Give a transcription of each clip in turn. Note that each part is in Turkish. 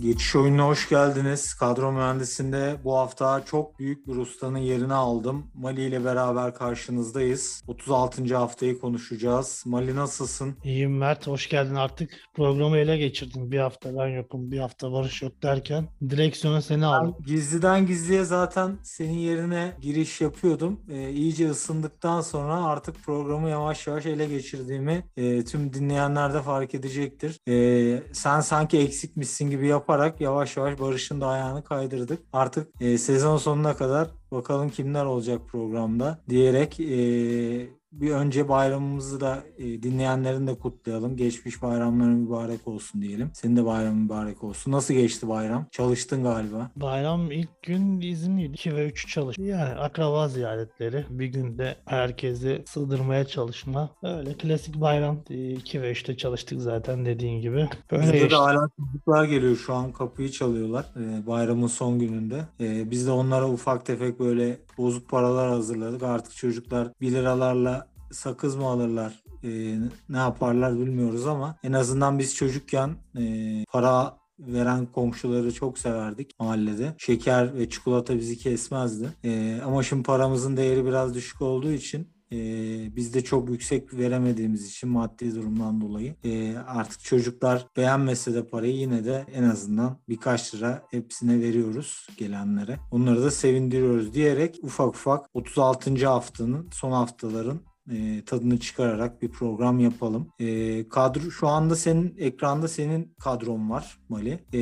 Geçiş oyununa hoş geldiniz. Kadro mühendisinde bu hafta çok büyük bir ustanın yerini aldım. Mali ile beraber karşınızdayız. 36. haftayı konuşacağız. Mali nasılsın? İyiyim Mert, hoş geldin artık. Programı ele geçirdin. Bir hafta ben yokum, bir hafta Barış yok derken direksiyona seni aldım. Ben gizliden gizliye zaten senin yerine giriş yapıyordum. Ee, iyice ısındıktan sonra artık programı yavaş yavaş ele geçirdiğimi e, tüm dinleyenler de fark edecektir. E, sen sanki eksikmişsin gibi yaparak yavaş yavaş Barış'ın da ayağını kaydırdık. Artık e, sezon sonuna kadar bakalım kimler olacak programda diyerek e, bir önce bayramımızı da e, dinleyenlerin de kutlayalım. Geçmiş bayramların mübarek olsun diyelim. Senin de bayramın mübarek olsun. Nasıl geçti bayram? Çalıştın galiba. Bayram ilk gün izinliydi. 2 ve 3 çalış. Yani akraba ziyaretleri. Bir günde herkesi sığdırmaya çalışma. Öyle klasik bayram. 2 ve 3'te çalıştık zaten dediğin gibi. Böyle Bizde geçti. de hala çocuklar geliyor şu an kapıyı çalıyorlar e, bayramın son gününde. E, biz de onlara ufak tefek böyle bozuk paralar hazırladık. Artık çocuklar 1 liralarla sakız mı alırlar e, ne yaparlar bilmiyoruz ama en azından biz çocukken e, para veren komşuları çok severdik mahallede. Şeker ve çikolata bizi kesmezdi. E, ama şimdi paramızın değeri biraz düşük olduğu için e, biz de çok yüksek veremediğimiz için maddi durumdan dolayı e, artık çocuklar beğenmese de parayı yine de en azından birkaç lira hepsine veriyoruz gelenlere. Onları da sevindiriyoruz diyerek ufak ufak 36. haftanın son haftaların e, tadını çıkararak bir program yapalım. E, kadro şu anda senin ekranda senin kadron var Mali. E,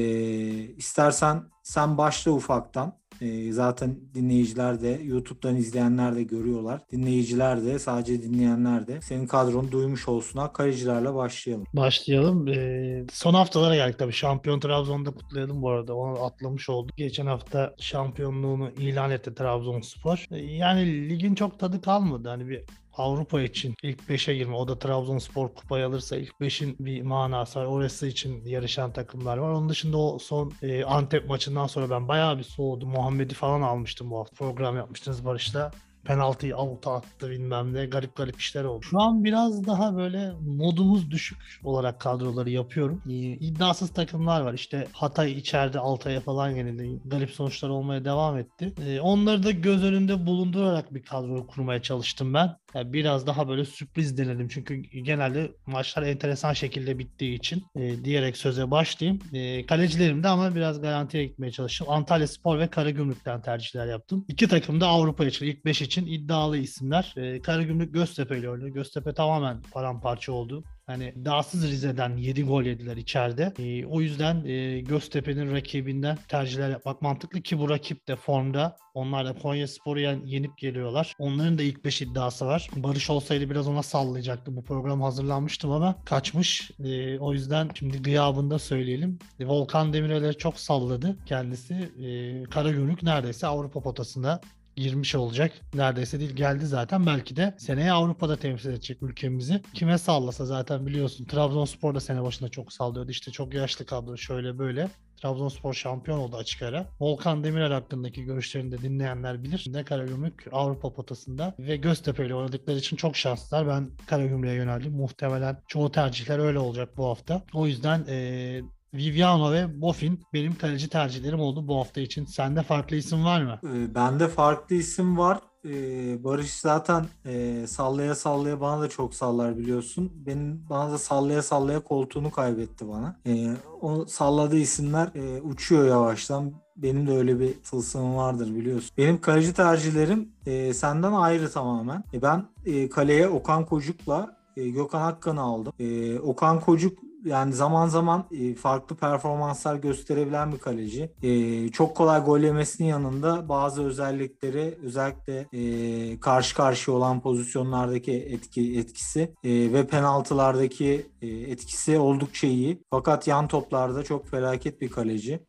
istersen sen başla ufaktan. E, zaten dinleyiciler de YouTube'dan izleyenler de görüyorlar. Dinleyiciler de sadece dinleyenler de senin kadronu duymuş olsunlar. Kalecilerle başlayalım. Başlayalım. Ee, son haftalara geldik tabii. Şampiyon Trabzon'da kutlayalım bu arada. Onu atlamış olduk. Geçen hafta şampiyonluğunu ilan etti Trabzonspor. Ee, Yani ligin çok tadı kalmadı. Hani bir Avrupa için ilk 5'e girme. O da Trabzonspor kupayı alırsa ilk 5'in bir manası var. Orası için yarışan takımlar var. Onun dışında o son e, Antep maçından sonra ben bayağı bir soğudum. Muhammed'i falan almıştım bu hafta. Program yapmıştınız Barış'la penaltıyı avuta attı bilmem ne garip garip işler oldu. Şu an biraz daha böyle modumuz düşük olarak kadroları yapıyorum. İddiasız takımlar var. İşte Hatay içeride Altay'a falan yenildi. Garip sonuçlar olmaya devam etti. Ee, onları da göz önünde bulundurarak bir kadro kurmaya çalıştım ben. Yani biraz daha böyle sürpriz denedim. Çünkü genelde maçlar enteresan şekilde bittiği için e, diyerek söze başlayayım. E, kalecilerim de ama biraz garantiye gitmeye çalıştım. Antalya Spor ve Karagümrük'ten tercihler yaptım. İki takım da Avrupa için, ilk 5 için iddialı isimler. E, Karagümrük Göztepe ile oynuyor. Göztepe tamamen paramparça oldu. Hani dağsız Rize'den 7 gol yediler içeride. E, o yüzden e, Göztepe'nin rakibinden tercihler yapmak mantıklı ki bu rakip de formda. Onlar da Konya Spor'u yen- yenip geliyorlar. Onların da ilk 5 iddiası var. Barış olsaydı biraz ona sallayacaktı. Bu program hazırlanmıştım ama kaçmış. E, o yüzden şimdi gıyabında söyleyelim. E, Volkan Demirel'e çok salladı kendisi. E, Karagümrük neredeyse Avrupa potasında girmiş olacak. Neredeyse değil geldi zaten. Belki de seneye Avrupa'da temsil edecek ülkemizi. Kime sallasa zaten biliyorsun. Trabzonspor da sene başında çok sallıyordu. İşte çok yaşlı kadro şöyle böyle. Trabzonspor şampiyon oldu açık ara. Volkan Demirel hakkındaki görüşlerini de dinleyenler bilir. Ne Karagümrük Avrupa potasında ve Göztepe ile oynadıkları için çok şanslılar. Ben Karagümrük'e yöneldim. Muhtemelen çoğu tercihler öyle olacak bu hafta. O yüzden eee Viviano ve Bofin benim kaleci tercihlerim oldu bu hafta için. Sende farklı isim var mı? E, bende farklı isim var. E, Barış zaten e, sallaya sallaya bana da çok sallar biliyorsun. Benim bana da sallaya sallaya koltuğunu kaybetti bana. E, o salladığı isimler e, uçuyor yavaştan. Benim de öyle bir tılsımım vardır biliyorsun. Benim kaleci tercihlerim e, senden ayrı tamamen. Ben kaleye Okan Kocuk'la Gökhan Akkan'ı aldım. E, Okan Kocuk yani zaman zaman e, farklı performanslar gösterebilen bir kaleci. E, çok kolay gol yemesinin yanında bazı özellikleri özellikle e, karşı karşıya olan pozisyonlardaki etki etkisi e, ve penaltılardaki etkisi oldukça iyi. Fakat yan toplarda çok felaket bir kaleci.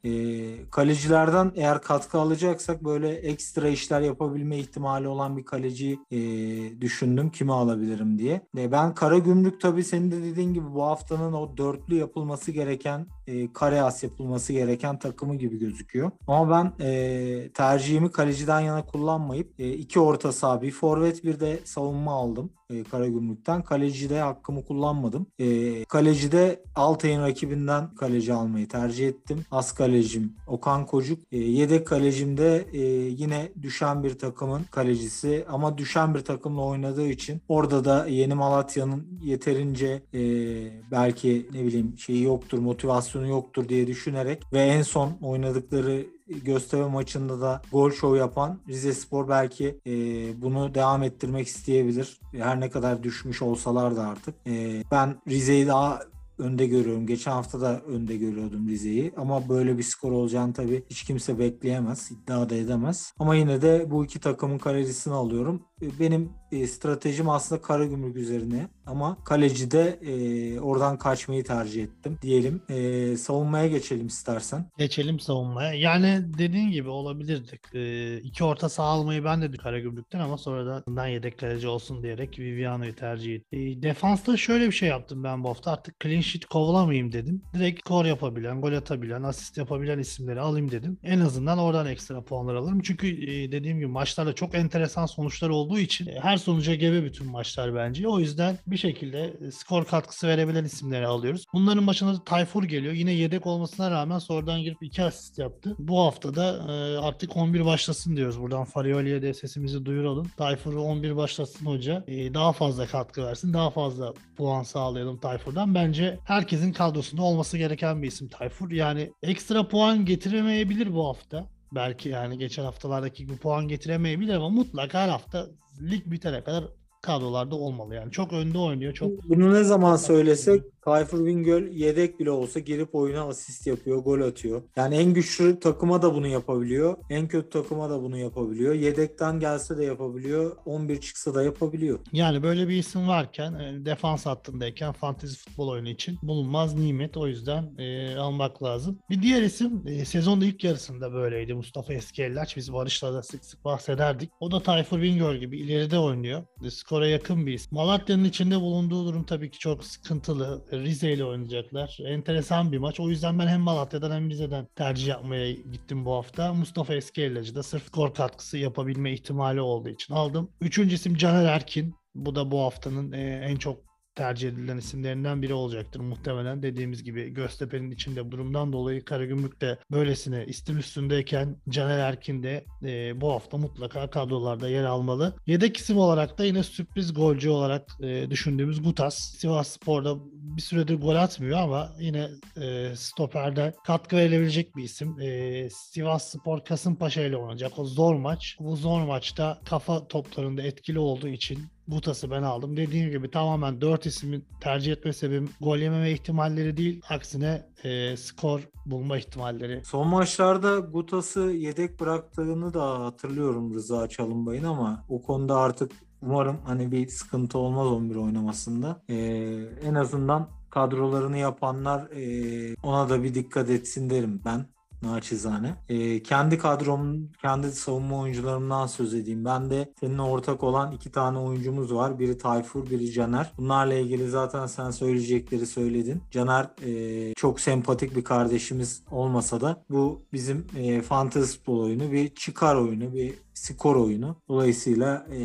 Kalecilerden eğer katkı alacaksak böyle ekstra işler yapabilme ihtimali olan bir kaleci düşündüm. Kimi alabilirim diye. E, ben Karagümrük tabii senin de dediğin gibi bu haftanın o dörtlü yapılması gereken e, kare as yapılması gereken takımı gibi gözüküyor. Ama ben e, tercihimi kaleciden yana kullanmayıp e, iki orta saha bir forvet bir de savunma aldım. e, Karagümrük'ten. Kalecide hakkımı kullanmadım. E, kalecide Altay'ın rakibinden kaleci almayı tercih ettim. As kalecim Okan Kocuk. E, yedek kalecimde e, yine düşen bir takımın kalecisi ama düşen bir takımla oynadığı için orada da Yeni Malatya'nın yeterince e, belki ne bileyim şeyi yoktur, motivasyonu yoktur diye düşünerek ve en son oynadıkları Göztepe maçında da gol şov yapan Rize Spor belki e, bunu devam ettirmek isteyebilir. Her ne kadar düşmüş olsalar da artık. E, ben Rize'yi daha önde görüyorum. Geçen hafta da önde görüyordum Rize'yi. Ama böyle bir skor olacağını tabii hiç kimse bekleyemez. iddia da edemez. Ama yine de bu iki takımın kalecisini alıyorum. E, benim e, stratejim aslında Karagümrük üzerine ama kalecide e, oradan kaçmayı tercih ettim diyelim. E, savunmaya geçelim istersen. Geçelim savunmaya. Yani dediğin gibi olabilirdik. E, iki orta saha almayı ben de Karagümrük'ten ama sonradan yedek kaleci olsun diyerek Viviano'yu tercih ettim. E, defansta şöyle bir şey yaptım ben bu hafta. Artık clean sheet kovalamayayım dedim. Direkt skor yapabilen, gol atabilen, asist yapabilen isimleri alayım dedim. En azından oradan ekstra puanlar alırım. Çünkü e, dediğim gibi maçlarda çok enteresan sonuçlar olduğu için e, her sonuca gebe bütün maçlar bence. O yüzden bir şekilde e, skor katkısı verebilen isimleri alıyoruz. Bunların başına da Tayfur geliyor. Yine yedek olmasına rağmen sonradan girip iki asist yaptı. Bu hafta da e, artık 11 başlasın diyoruz. Buradan Farioli'ye de sesimizi duyuralım. Tayfur'u 11 başlasın hoca. Daha fazla katkı versin. Daha fazla puan sağlayalım Tayfur'dan. Bence herkesin kadrosunda olması gereken bir isim Tayfur. Yani ekstra puan getiremeyebilir bu hafta. Belki yani geçen haftalardaki gibi puan getiremeyebilir ama mutlaka her hafta lig bitene kadar kadrolarda olmalı yani. Çok önde oynuyor. Çok Bunu ne zaman söylesek Tayfur Bingöl yedek bile olsa girip oyuna asist yapıyor, gol atıyor. Yani en güçlü takıma da bunu yapabiliyor. En kötü takıma da bunu yapabiliyor. Yedekten gelse de yapabiliyor. 11 çıksa da yapabiliyor. Yani böyle bir isim varken e, defans hattındayken fantezi futbol oyunu için bulunmaz nimet. O yüzden e, almak lazım. Bir diğer isim e, sezonda ilk yarısında böyleydi. Mustafa Eskiellaç. Biz Barış'la da sık sık bahsederdik. O da Tayfur Bingöl gibi ileride oynuyor. E, skora yakın bir isim. Malatya'nın içinde bulunduğu durum tabii ki çok sıkıntılı. Rize ile oynayacaklar. Enteresan bir maç. O yüzden ben hem Malatya'dan hem Rize'den tercih yapmaya gittim bu hafta. Mustafa Eskiyelacı da sırf skor katkısı yapabilme ihtimali olduğu için aldım. Üçüncü isim Caner Erkin. Bu da bu haftanın en çok tercih edilen isimlerinden biri olacaktır muhtemelen. Dediğimiz gibi Göztepe'nin içinde durumdan dolayı Karagümrük de böylesine istim üstündeyken Caner Erkin de e, bu hafta mutlaka kadrolarda yer almalı. Yedek isim olarak da yine sürpriz golcü olarak e, düşündüğümüz Gutas. Sivas Spor'da bir süredir gol atmıyor ama yine e, stoperde katkı verebilecek bir isim. E, Sivas Spor Kasımpaşa ile oynayacak o zor maç. Bu zor maçta kafa toplarında etkili olduğu için Butas'ı ben aldım. Dediğim gibi tamamen 4 ismi tercih etme sebebim gol yememe ihtimalleri değil. Aksine e, skor bulma ihtimalleri. Son maçlarda Gutas'ı yedek bıraktığını da hatırlıyorum Rıza Çalınbay'ın ama o konuda artık umarım hani bir sıkıntı olmaz 11 oynamasında. Ee, en azından kadrolarını yapanlar e, ona da bir dikkat etsin derim ben naçizane. E, kendi kadrom, kendi savunma oyuncularımdan söz edeyim. Ben de seninle ortak olan iki tane oyuncumuz var. Biri Tayfur, biri Caner. Bunlarla ilgili zaten sen söyleyecekleri söyledin. Caner e, çok sempatik bir kardeşimiz olmasa da bu bizim e, fantasy futbol oyunu bir çıkar oyunu, bir skor oyunu. Dolayısıyla e,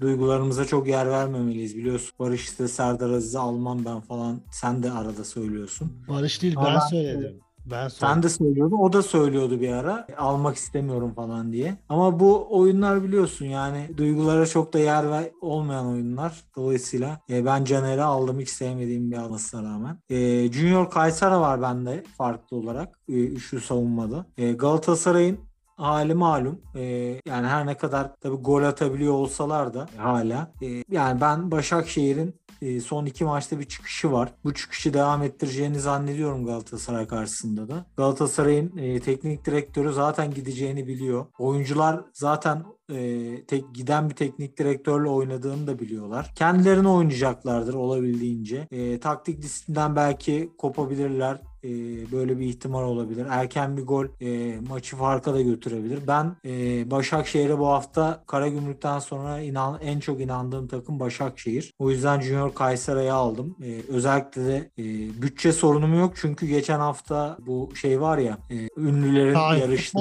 duygularımıza çok yer vermemeliyiz biliyorsun. Barış işte Serdar Aziz'i almam ben falan sen de arada söylüyorsun. Barış değil ben Ama, söyledim. Ben Sen de söylüyordun. O da söylüyordu bir ara. Almak istemiyorum falan diye. Ama bu oyunlar biliyorsun yani duygulara çok da yer ver, olmayan oyunlar. Dolayısıyla e, ben Caner'i aldım hiç sevmediğim bir almasına rağmen. E, Junior Kaysara var bende farklı olarak. E, üçlü savunmada. E, Galatasaray'ın hali malum. E, yani her ne kadar tabii gol atabiliyor olsalar da hala. E, yani ben Başakşehir'in e, son iki maçta bir çıkışı var. Bu çıkışı devam ettireceğini zannediyorum Galatasaray karşısında da. Galatasaray'ın e, teknik direktörü zaten gideceğini biliyor. Oyuncular zaten e, tek giden bir teknik direktörle oynadığını da biliyorlar. Kendilerini oynayacaklardır olabildiğince. E, taktik disiplinden belki kopabilirler e, böyle bir ihtimal olabilir. Erken bir gol e, maçı farka da götürebilir. Ben e, Başakşehir'e bu hafta Karagümrük'ten sonra inan, en çok inandığım takım Başakşehir. O yüzden Junior Kayseri'yi aldım. E, özellikle de e, bütçe sorunum yok çünkü geçen hafta bu şey var ya e, ünlülerin yarıştığı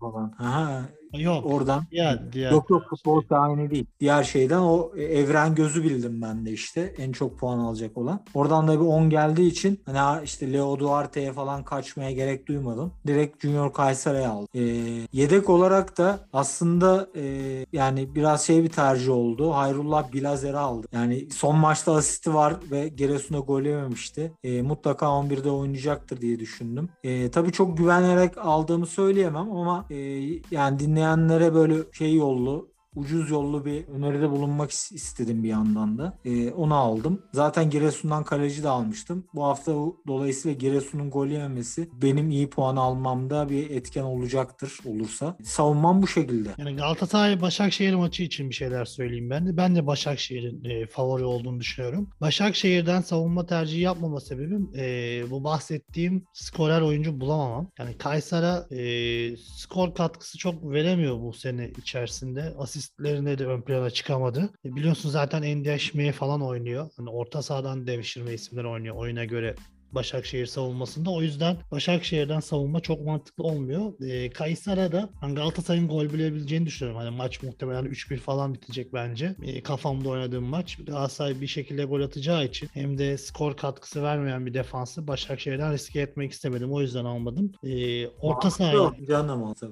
falan. Aha, Yok. oradan Ya diğer Yok yok futbol şahane değil. Diğer şeyden o e, evren gözü bildim ben de işte. En çok puan alacak olan. Oradan da bir 10 geldiği için hani ha işte Leo Duarte'ye falan kaçmaya gerek duymadım. Direkt Junior Kayseri'ye aldım. E, yedek olarak da aslında e, yani biraz şey bir tercih oldu. Hayrullah Bilazer'i aldı. Yani son maçta asisti var ve Giresun'a gol yememişti. E, mutlaka 11'de oynayacaktır diye düşündüm. E, tabii çok güvenerek aldığımı söyleyemem ama e, yani dinleyenlere böyle şey yollu ucuz yollu bir öneride bulunmak is- istedim bir yandan da. E, onu aldım. Zaten Giresun'dan kaleci de almıştım. Bu hafta dolayısıyla Giresun'un gol yememesi benim iyi puan almamda bir etken olacaktır olursa. Savunmam bu şekilde. Yani Galatasaray Başakşehir maçı için bir şeyler söyleyeyim ben de. Ben de Başakşehir'in e, favori olduğunu düşünüyorum. Başakşehir'den savunma tercihi yapmama sebebim e, bu bahsettiğim skorer oyuncu bulamamam. Yani Kaysara e, skor katkısı çok veremiyor bu sene içerisinde. Asistlerine de ön plana çıkamadı. E, biliyorsun zaten Endiaşme'ye falan oynuyor. Hani orta sahadan devşirme isimler oynuyor oyuna göre Başakşehir savunmasında. O yüzden Başakşehir'den savunma çok mantıklı olmuyor. E, Kayseri'de ben Galatasaray'ın gol bilebileceğini düşünüyorum. Hani maç muhtemelen 3-1 falan bitecek bence. E, kafamda oynadığım maç. Galatasaray bir şekilde gol atacağı için hem de skor katkısı vermeyen bir defansı Başakşehir'den riske etmek istemedim. O yüzden almadım. E, orta sahaya.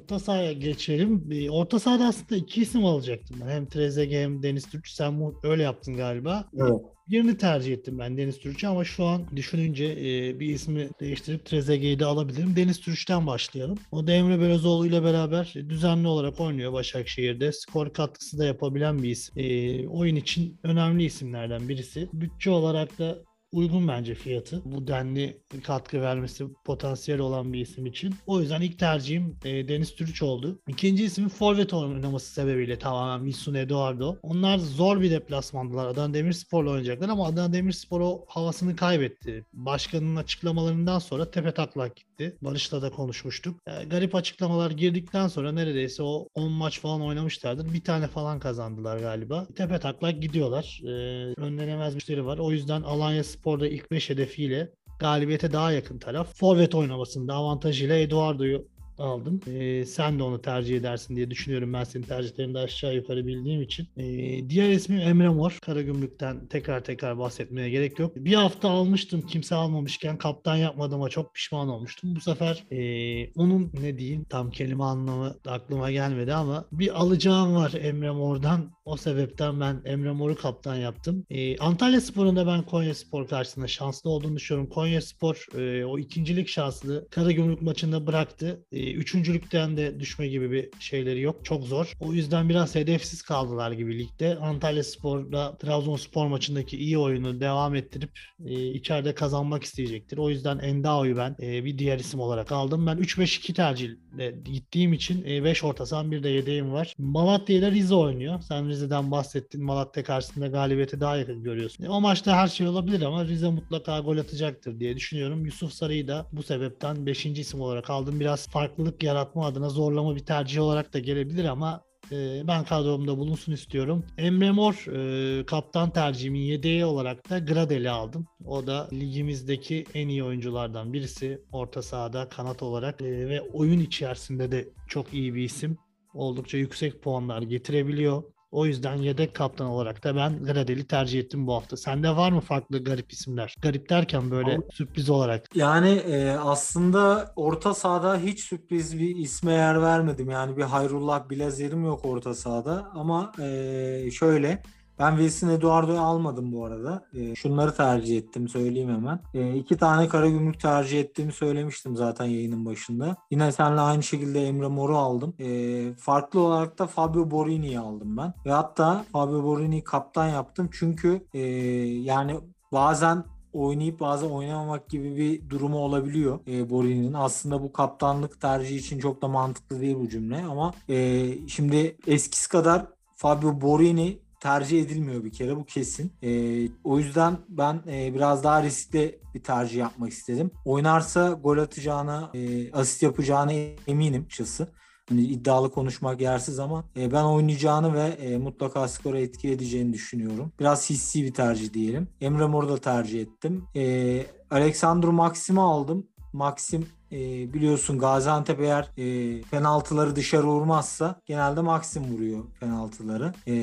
Orta sahaya geçelim. Bir Orta sahada aslında iki isim alacaktım ben. Hem Trezeguet hem Deniz Türk. Sen öyle yaptın galiba. Evet. Birini tercih ettim ben Deniz Türk'ü ama şu an düşününce e, bir ismi değiştirip Trezeguet'i de alabilirim. Deniz Türk'ten başlayalım. O da Emre Belözoğlu ile beraber düzenli olarak oynuyor Başakşehir'de. Skor katkısı da yapabilen bir isim. E, oyun için önemli isimlerden birisi. Bütçe olarak da uygun bence fiyatı. Bu denli katkı vermesi potansiyel olan bir isim için. O yüzden ilk tercihim e, Deniz Türüç oldu. İkinci ismin forvet oynaması sebebiyle tamamen Wilson Eduardo. Onlar zor bir deplasmandılar. Adana Demirspor'la oynayacaklar ama Adana Demirspor o havasını kaybetti. Başkanın açıklamalarından sonra tepe taklak gitti. Barış'la da konuşmuştuk. E, garip açıklamalar girdikten sonra neredeyse o 10 maç falan oynamışlardır. Bir tane falan kazandılar galiba. Tepe taklak gidiyorlar. E, önlenemez müşteri var. O yüzden Alanya Spor'da ilk 5 hedefiyle galibiyete daha yakın taraf. Forvet oynamasında avantajıyla Eduardo'yu aldım. Ee, sen de onu tercih edersin diye düşünüyorum. Ben senin tercihlerini de aşağı yukarı bildiğim için. Ee, diğer ismim Emre Mor. Karagümrük'ten tekrar tekrar bahsetmeye gerek yok. Bir hafta almıştım kimse almamışken kaptan yapmadığıma çok pişman olmuştum. Bu sefer ee, onun ne diyeyim tam kelime anlamı aklıma gelmedi ama bir alacağım var Emre Mor'dan. O sebepten ben Emre Mor'u kaptan yaptım. Ee, Antalya Spor'un da ben Konya Spor karşısında şanslı olduğunu düşünüyorum. Konya Spor e, o ikincilik şanslı Karagümrük maçında bıraktı. E, üçüncülükten de düşme gibi bir şeyleri yok. Çok zor. O yüzden biraz hedefsiz kaldılar gibi ligde. Antalya Spor'da Trabzonspor maçındaki iyi oyunu devam ettirip e, içeride kazanmak isteyecektir. O yüzden Endao'yu ben e, bir diğer isim olarak aldım. Ben 3-5-2 tercihle gittiğim için 5 e, orta saham bir de yedeğim var. Malatya ile Rize oynuyor. Sen Rize'den bahsettin. Malatya karşısında galibiyete daha yakın görüyorsun. E, o maçta her şey olabilir ama Rize mutlaka gol atacaktır diye düşünüyorum. Yusuf Sarı'yı da bu sebepten 5. isim olarak aldım. Biraz farklılık yaratma adına zorlama bir tercih olarak da gelebilir ama e, ben kadromda bulunsun istiyorum. Emre Mor e, kaptan tercihimin yedeği olarak da Gradel'i aldım. O da ligimizdeki en iyi oyunculardan birisi. Orta sahada kanat olarak e, ve oyun içerisinde de çok iyi bir isim. Oldukça yüksek puanlar getirebiliyor. O yüzden yedek kaptan olarak da ben Gradel'i tercih ettim bu hafta. Sende var mı farklı garip isimler? Garip derken böyle Abi- sürpriz olarak. Yani e, aslında orta sahada hiç sürpriz bir isme yer vermedim. Yani bir Hayrullah Bilezer'im yok orta sahada. Ama e, şöyle ben Wilson Eduardo'yu almadım bu arada. E, şunları tercih ettim söyleyeyim hemen. E, iki tane Karagümrük tercih ettiğimi söylemiştim zaten yayının başında. Yine seninle aynı şekilde Emre Mor'u aldım. E, farklı olarak da Fabio Borini'yi aldım ben. Ve hatta Fabio Borini'yi kaptan yaptım. Çünkü e, yani bazen oynayıp bazen oynamamak gibi bir durumu olabiliyor e, Borini'nin. Aslında bu kaptanlık tercihi için çok da mantıklı değil bu cümle ama e, şimdi eskisi kadar Fabio Borini tercih edilmiyor bir kere bu kesin. E, o yüzden ben e, biraz daha riskli bir tercih yapmak istedim. Oynarsa gol atacağına, e, asist yapacağına eminim açıkçası. Hani iddialı konuşmak yersiz ama e, ben oynayacağını ve e, mutlaka skora etki edeceğini düşünüyorum. Biraz hissi bir tercih diyelim. Emre Mor'u da tercih ettim. E, Alexandru Maxim'i aldım. Maxim e, biliyorsun Gaziantep eğer e, penaltıları dışarı vurmazsa genelde Maxim vuruyor penaltıları. E,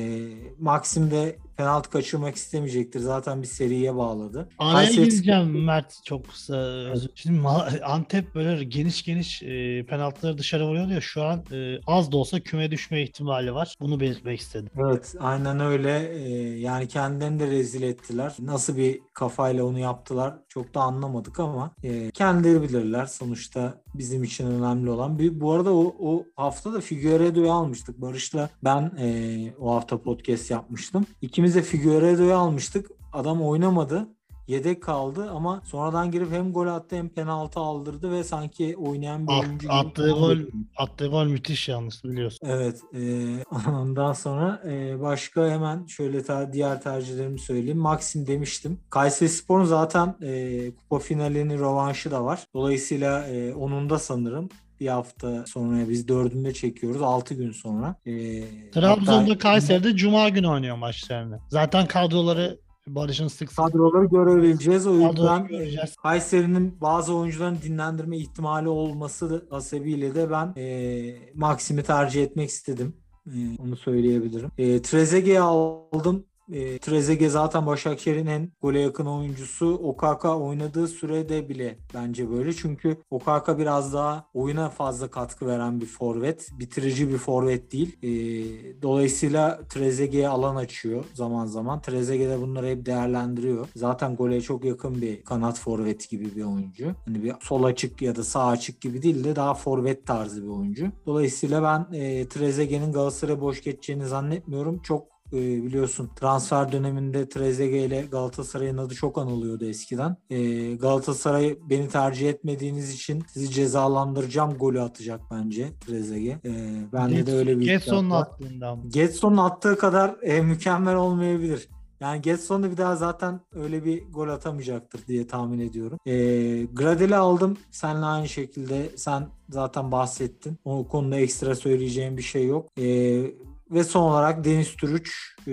Maxim de penaltı kaçırmak istemeyecektir. Zaten bir seriye bağladı. Araya Kayseri- gireceğim Mert çok kısa. özür- Şimdi Antep böyle geniş geniş e, penaltıları dışarı vuruyor ya şu an e, az da olsa küme düşme ihtimali var. Bunu belirtmek istedim. Evet aynen öyle. Ee, yani kendilerini de rezil ettiler. Nasıl bir kafayla onu yaptılar çok da anlamadık ama e, kendileri bilirler. Sonuçta bizim için önemli olan. Bir, bu arada o, o hafta da Figueiredo'yu almıştık. Barış'la ben e, o hafta podcast yapmıştım. İkimiz de Figueiredo'yu almıştık. Adam oynamadı. Yedek kaldı ama sonradan girip hem gol attı hem penaltı aldırdı ve sanki oynayan bir At- oyuncu gibi attığı falan gol-. Attığı gol müthiş yalnız biliyorsun. Evet. e, ondan sonra e, başka hemen şöyle ta- diğer tercihlerimi söyleyeyim. Maxim demiştim. Kayserispor'un zaten e, kupa finalinin rövanşı da var. Dolayısıyla e, onun da sanırım bir hafta sonra biz dördünde çekiyoruz. 6 gün sonra. E, Trabzon'da hatta- Kayseri'de Cuma günü oynuyor maçlarını. Zaten kadroları Barış'ın sık sık kadroları görebileceğiz. O yüzden göreceğiz. Kayseri'nin bazı oyuncuların dinlendirme ihtimali olması hasebiyle de ben e, Maxim'i tercih etmek istedim. E, onu söyleyebilirim. E, Trezeguet'i aldım. E, Trezeguet zaten Başakşehir'in en gole yakın oyuncusu. Okaka oynadığı sürede bile bence böyle. Çünkü Okaka biraz daha oyuna fazla katkı veren bir forvet. Bitirici bir forvet değil. E, dolayısıyla Trezeguet'e alan açıyor zaman zaman. Trezeguet de bunları hep değerlendiriyor. Zaten gole çok yakın bir kanat forvet gibi bir oyuncu. Hani bir sol açık ya da sağ açık gibi değil de daha forvet tarzı bir oyuncu. Dolayısıyla ben e, Trezeguet'in Galatasaray'a boş geçeceğini zannetmiyorum. Çok e, biliyorsun transfer döneminde Trezeguet ile Galatasaray'ın adı çok anılıyordu eskiden. E, Galatasaray beni tercih etmediğiniz için sizi cezalandıracağım golü atacak bence Trezeguet. E, bende de öyle bir Getson'un attığından. Getson'un attığı kadar e, mükemmel olmayabilir. Yani Getson da bir daha zaten öyle bir gol atamayacaktır diye tahmin ediyorum. E, Gradel'i aldım. Seninle aynı şekilde sen zaten bahsettin. O konuda ekstra söyleyeceğim bir şey yok. E, ve son olarak Deniz Türüç e,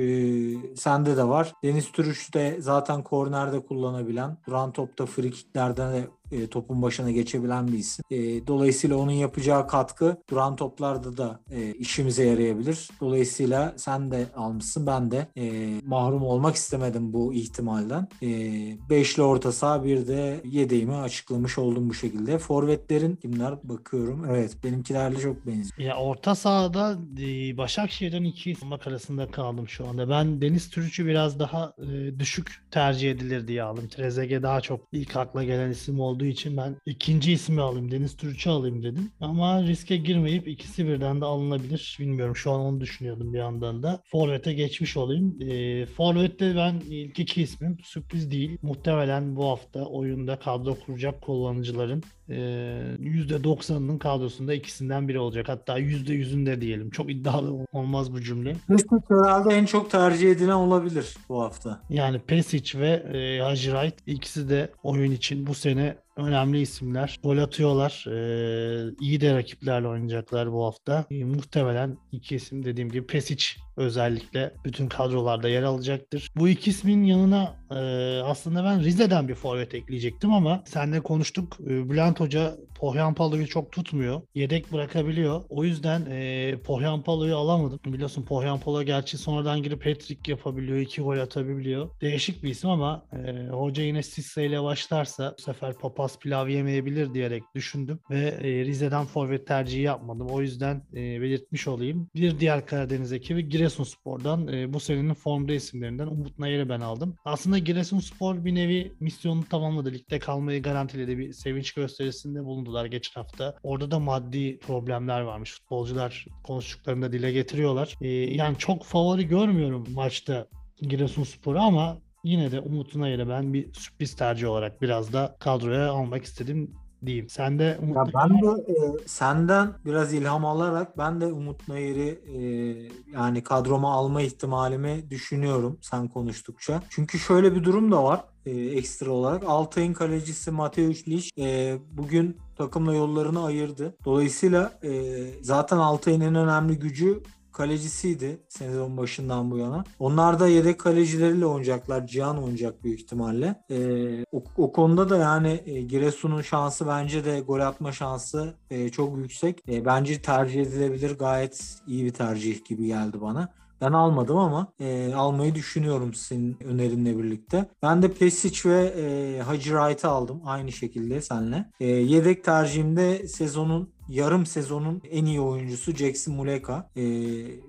sende de var. Deniz Türüç de zaten kornerde kullanabilen, duran topta free kicklerden de e, topun başına geçebilen bir isim. E, dolayısıyla onun yapacağı katkı duran toplarda da e, işimize yarayabilir. Dolayısıyla sen de almışsın. Ben de e, mahrum olmak istemedim bu ihtimalden. E, beşli orta saha bir de yedeğimi açıklamış oldum bu şekilde. Forvetlerin kimler bakıyorum. Evet benimkilerle çok benziyor. Ya orta sahada e, Başakşehir'den iki isim arasında kaldım şu anda. Ben Deniz Türüç'ü biraz daha e, düşük tercih edilir diye aldım. Trezeguet daha çok ilk akla gelen isim olduğu için ben ikinci ismi alayım. Deniz Türüç'ü alayım dedim. Ama riske girmeyip ikisi birden de alınabilir. Bilmiyorum şu an onu düşünüyordum bir yandan da. Forvet'e geçmiş olayım. E, Forvet'te ben ilk iki ismim sürpriz değil. Muhtemelen bu hafta oyunda kadro kuracak kullanıcıların e, %90'ının kadrosunda ikisinden biri olacak. Hatta %100'ünde diyelim. Çok iddialı olmaz bu cümle. Mesut herhalde en çok tercih edilen olabilir bu hafta. Yani Pesic ve e, Hacı Wright ikisi de oyun için bu sene önemli isimler. Gol atıyorlar. E, iyi de rakiplerle oynayacaklar bu hafta. E, muhtemelen iki isim dediğim gibi Pesic özellikle bütün kadrolarda yer alacaktır. Bu iki ismin yanına e, aslında ben Rize'den bir forvet ekleyecektim ama seninle konuştuk. E, Bülent Hoca Pohyanpalo'yu çok tutmuyor. Yedek bırakabiliyor. O yüzden e, Pohyanpalo'yu alamadım. Biliyorsun Pohyanpalo gerçi sonradan girip hat-trick yapabiliyor. iki gol atabiliyor. Değişik bir isim ama e, hoca yine Sisse ile başlarsa bu sefer papaz pilav yemeyebilir diyerek düşündüm. Ve e, Rize'den forvet tercihi yapmadım. O yüzden e, belirtmiş olayım. Bir diğer Karadeniz ekibi Giresunspor'dan e, bu senenin formda isimlerinden Umut Nayır'ı ben aldım. Aslında Giresunspor bir nevi misyonunu tamamladı. Ligde kalmayı garantiledi. Bir sevinç gösterisinde bulundular geçen hafta. Orada da maddi problemler varmış. Futbolcular konuştuklarında dile getiriyorlar. E, yani çok favori görmüyorum maçta Giresunspor'u ama yine de Umut Nayır'ı ben bir sürpriz tercih olarak biraz da kadroya almak istedim diyeyim. Sen de Umut Ya ben de e, senden biraz ilham alarak ben de Umut Nayır'ı e, yani kadroma alma ihtimalimi düşünüyorum sen konuştukça. Çünkü şöyle bir durum da var e, ekstra olarak. Altay'ın kalecisi Mateusz Liş e, bugün takımla yollarını ayırdı. Dolayısıyla e, zaten Altay'ın en önemli gücü kalecisiydi sezon başından bu yana. Onlar da yedek kalecileriyle oynayacaklar. Cihan oynayacak büyük ihtimalle. Ee, o, o konuda da yani e, Giresun'un şansı bence de gol atma şansı e, çok yüksek. E, bence tercih edilebilir. Gayet iyi bir tercih gibi geldi bana. Ben almadım ama e, almayı düşünüyorum senin önerinle birlikte. Ben de Pesic ve e, Hacı Wright'ı aldım aynı şekilde senle. E, yedek tercihimde sezonun yarım sezonun en iyi oyuncusu Jackson Muleka. E,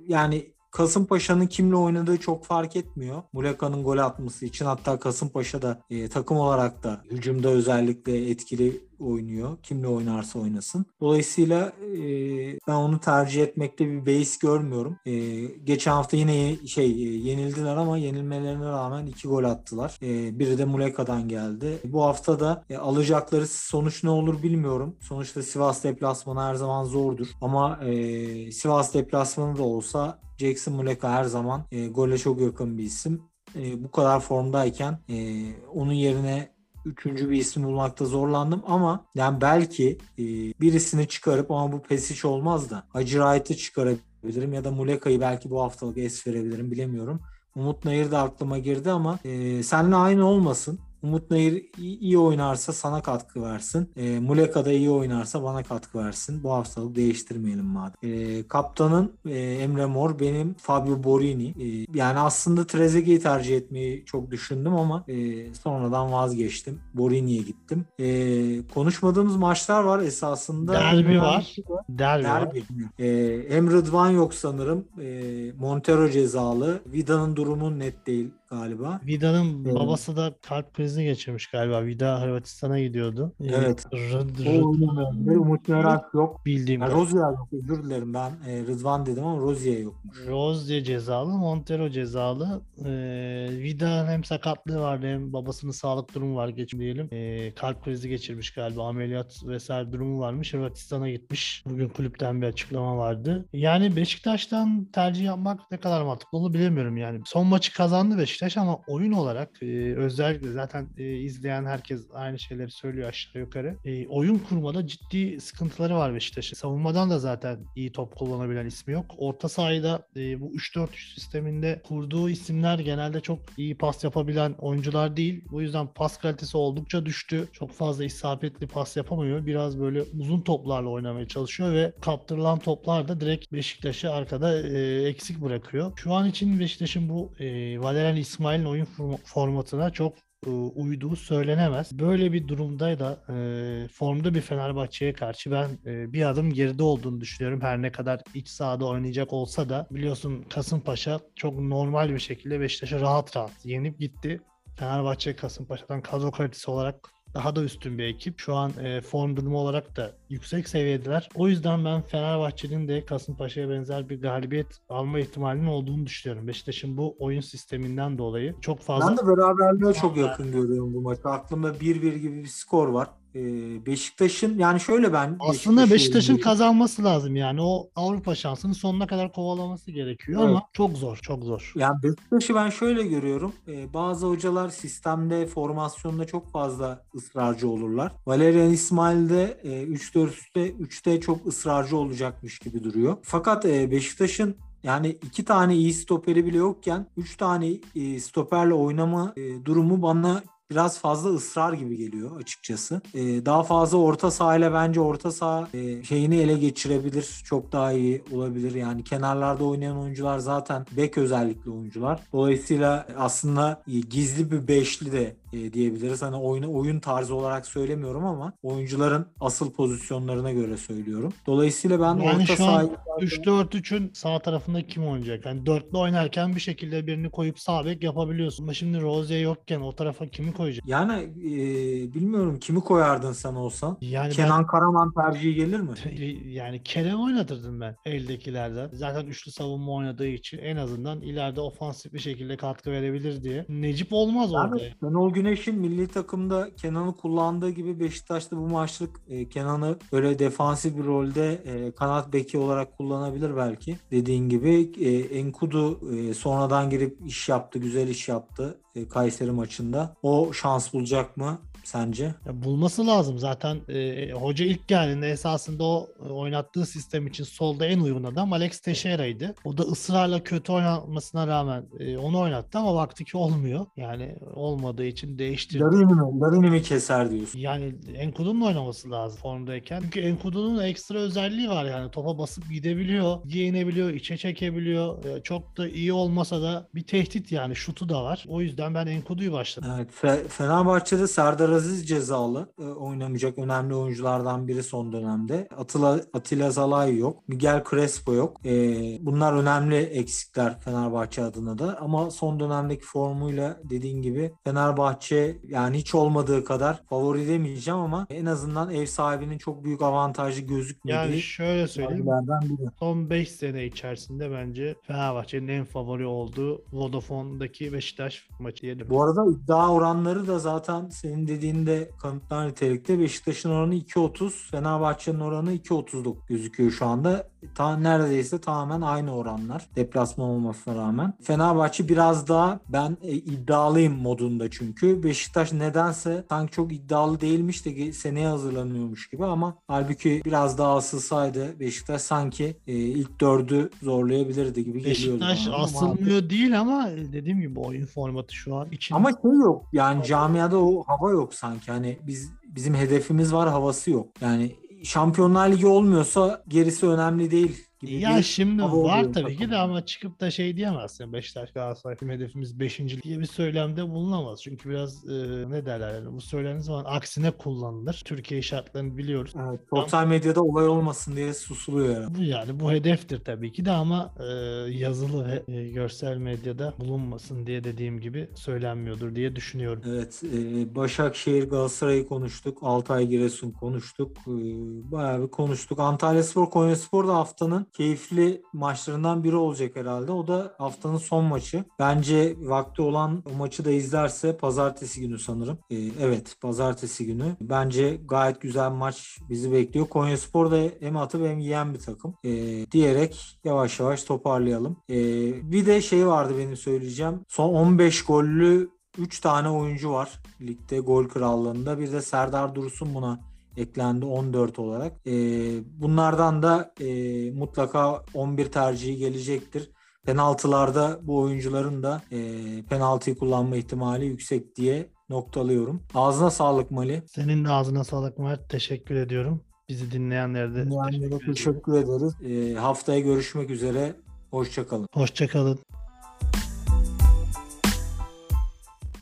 yani Kasımpaşa'nın kimle oynadığı çok fark etmiyor. Muleka'nın gol atması için hatta Kasımpaşa da e, takım olarak da hücumda özellikle etkili oynuyor. Kimle oynarsa oynasın. Dolayısıyla e, ben onu tercih etmekte bir beis görmüyorum. E, geçen hafta yine şey e, yenildiler ama yenilmelerine rağmen iki gol attılar. E, biri de Muleka'dan geldi. Bu hafta da e, alacakları sonuç ne olur bilmiyorum. Sonuçta Sivas deplasmanı her zaman zordur. Ama e, Sivas deplasmanı da olsa Jackson Muleka her zaman e, gole çok yakın bir isim. E, bu kadar formdayken e, onun yerine üçüncü bir isim bulmakta zorlandım ama yani belki e, birisini çıkarıp ama bu Pesic olmaz da Hacı Wright'ı çıkarabilirim ya da Muleka'yı belki bu haftalık es verebilirim bilemiyorum. Umut Nayır da aklıma girdi ama e, seninle aynı olmasın. Umut Nayır iyi oynarsa sana katkı versin. E, Muleka da iyi oynarsa bana katkı versin. Bu haftalık değiştirmeyelim madem. E, kaptanın e, Emre Mor, benim Fabio Borini. E, yani aslında Trezeguet'i tercih etmeyi çok düşündüm ama e, sonradan vazgeçtim. Borini'ye gittim. E, konuşmadığımız maçlar var esasında. Derbi var. Derbi, Derbi. var. E, hem Rıdvan yok sanırım. E, Montero cezalı. Vida'nın durumu net değil galiba. Vida'nın evet. babası da kalp krizi geçirmiş galiba. Vida Hırvatistan'a gidiyordu. Evet. R- R- o Umut Merak yok. Bildiğim yani Rozier yok. Özür dilerim ben e, Rıdvan dedim ama Rozier yokmuş. Rozier cezalı, Montero cezalı. E, Vida hem sakatlığı vardı hem babasının sağlık durumu var geçim diyelim. E, kalp krizi geçirmiş galiba. Ameliyat vesaire durumu varmış. Hırvatistan'a gitmiş. Bugün kulüpten bir açıklama vardı. Yani Beşiktaş'tan tercih yapmak ne kadar mantıklı olur bilemiyorum yani. Son maçı kazandı Beşiktaş Beşiktaş ama oyun olarak e, özellikle zaten e, izleyen herkes aynı şeyleri söylüyor aşağı yukarı. E, oyun kurmada ciddi sıkıntıları var Beşiktaş'ın. Savunmadan da zaten iyi top kullanabilen ismi yok. Orta sahada e, bu 3-4-3 sisteminde kurduğu isimler genelde çok iyi pas yapabilen oyuncular değil. Bu yüzden pas kalitesi oldukça düştü. Çok fazla isabetli pas yapamıyor. Biraz böyle uzun toplarla oynamaya çalışıyor ve kaptırılan toplar da direkt Beşiktaş'ı arkada e, eksik bırakıyor. Şu an için Beşiktaş'ın bu e, Valerian İsmail'in oyun formatına çok e, uyduğu söylenemez. Böyle bir durumda da e, formda bir Fenerbahçe'ye karşı ben e, bir adım geride olduğunu düşünüyorum. Her ne kadar iç sahada oynayacak olsa da biliyorsun Kasımpaşa çok normal bir şekilde Beşiktaş'a rahat rahat yenip gitti. Fenerbahçe Kasımpaşa'dan kadro kalitesi olarak daha da üstün bir ekip. Şu an e, form durumu olarak da yüksek seviyedeler. O yüzden ben Fenerbahçe'nin de Kasımpaşa'ya benzer bir galibiyet alma ihtimalinin olduğunu düşünüyorum. Beşiktaş'ın bu oyun sisteminden dolayı çok fazla... Ben de beraberliğe çok yakın görüyorum bu maçı. Aklımda 1-1 gibi bir skor var. Beşiktaş'ın yani şöyle ben aslında Beşiktaş'ın kazanması lazım yani o Avrupa şansını sonuna kadar kovalaması gerekiyor evet. ama çok zor çok zor. Yani Beşiktaş'ı ben şöyle görüyorum bazı hocalar sistemde formasyonda çok fazla ısrarcı olurlar. Valerian İsmail de 3-4'te 3'te çok ısrarcı olacakmış gibi duruyor. Fakat Beşiktaş'ın yani iki tane iyi stoperi bile yokken üç tane stoperle oynama durumu bana biraz fazla ısrar gibi geliyor açıkçası. E, daha fazla orta sahayla bence orta saha e, şeyini ele geçirebilir. Çok daha iyi olabilir. Yani kenarlarda oynayan oyuncular zaten bek özellikli oyuncular. Dolayısıyla aslında gizli bir beşli de e, diyebiliriz. Hani oyunu oyun tarzı olarak söylemiyorum ama oyuncuların asıl pozisyonlarına göre söylüyorum. Dolayısıyla ben yani orta an 3-4-3'ün sağ tarafında kim oynayacak? Yani dörtlü oynarken bir şekilde birini koyup sağ bek yapabiliyorsun. Ama şimdi Rozier yokken o tarafa kimi koyacak? Yani e, bilmiyorum kimi koyardın sen olsan. Yani Kenan ben, Karaman tercihi gelir mi? Yani Kerem oynatırdım ben eldekilerden. Zaten üçlü savunma oynadığı için en azından ileride ofansif bir şekilde katkı verebilir diye. Necip olmaz yani, orada. Şenol Güneş'in milli takımda Kenan'ı kullandığı gibi Beşiktaş'ta bu maçlık e, Kenan'ı böyle defansif bir rolde e, kanat beki olarak kullanabilir belki. Dediğin gibi e, Enkudu e, sonradan girip iş yaptı, güzel iş yaptı. e, Kayseri maçında. O şans bulacak mı sence? Ya bulması lazım zaten. e, hoca ilk geldiğinde esasında o e, oynattığı sistem için solda en uygun adam Alex Teixeira'ydı. O da ısrarla kötü oynatmasına rağmen e, onu oynattı ama vakti ki olmuyor. Yani olmadığı için değiştirdi. Larini mi? Larini mi keser diyorsun? Yani Enkudu'nun oynaması lazım formdayken. Çünkü Enkudu'nun ekstra özelliği var yani. Topa basıp gidebiliyor, giyinebiliyor, içe çekebiliyor. E, Çok da iyi olmasa da bir tehdit yani. Şutu da var. O yüzden ben Enkudu'yu başladım. Evet, Fe- Fenerbahçe'de Serdar Aziz cezalı e, oynamayacak önemli oyunculardan biri son dönemde. Atilla, Atilla Zalai yok. Miguel Crespo yok. E, bunlar önemli eksikler Fenerbahçe adına da. Ama son dönemdeki formuyla dediğin gibi Fenerbahçe yani hiç olmadığı kadar favori demeyeceğim ama en azından ev sahibinin çok büyük avantajı gözükmediği Yani şöyle söyleyeyim. biri. Son 5 sene içerisinde bence Fenerbahçe'nin en favori olduğu Vodafone'daki Beşiktaş maçı diyelim. Bu arada iddia oranları da zaten senin dediğinde kanıtlar nitelikte. Beşiktaş'ın oranı 2.30, Fenerbahçe'nin oranı 2.39 gözüküyor şu anda. Ta, neredeyse tamamen aynı oranlar deplasman olmasına rağmen. Fenerbahçe biraz daha ben e, iddialıyım modunda çünkü. Beşiktaş nedense sanki çok iddialı değilmiş de seneye hazırlanıyormuş gibi ama halbuki biraz daha asılsaydı Beşiktaş sanki e, ilk dördü zorlayabilirdi gibi geliyordu. Beşiktaş bana ama asılmıyor değil ama dediğim gibi oyun formatı şu an için. Ama şey yok yani camiada o hava yok sanki hani biz bizim hedefimiz var havası yok. Yani Şampiyonlar Ligi olmuyorsa gerisi önemli değil gibi ya bir şimdi var tabii ki de ama çıkıp da şey diyemezsin. Beşiktaş Galatasaray bizim hedefimiz 5. diye bir söylemde bulunamaz. Çünkü biraz e, ne derler yani bu söylendiği zaman aksine kullanılır. Türkiye şartlarını biliyoruz. Evet, sosyal medyada olay olmasın diye susuluyor herhalde. Bu yani bu hedeftir tabii ki de ama e, yazılı ve e, görsel medyada bulunmasın diye dediğim gibi söylenmiyordur diye düşünüyorum. Evet, e, Başakşehir Galatasaray'ı konuştuk. Altay Giresun konuştuk. E, bayağı bir konuştuk. Antalyaspor Konyaspor da haftanın keyifli maçlarından biri olacak herhalde. O da haftanın son maçı. Bence vakti olan o maçı da izlerse pazartesi günü sanırım. E, evet, pazartesi günü. Bence gayet güzel maç bizi bekliyor. Konyaspor da hem atıp hem yiyen bir takım. E, diyerek yavaş yavaş toparlayalım. E, bir de şey vardı benim söyleyeceğim. Son 15 gollü 3 tane oyuncu var ligde gol krallığında. Bir de Serdar Dursun buna eklendi 14 olarak. Ee, bunlardan da e, mutlaka 11 tercihi gelecektir. Penaltılarda bu oyuncuların da e, penaltıyı kullanma ihtimali yüksek diye noktalıyorum. Ağzına sağlık Mali. Senin de ağzına sağlık Mert. Teşekkür ediyorum. Bizi dinleyenlere de teşekkür teşekkür ederiz. Ee, haftaya görüşmek üzere. Hoşçakalın. Hoşçakalın.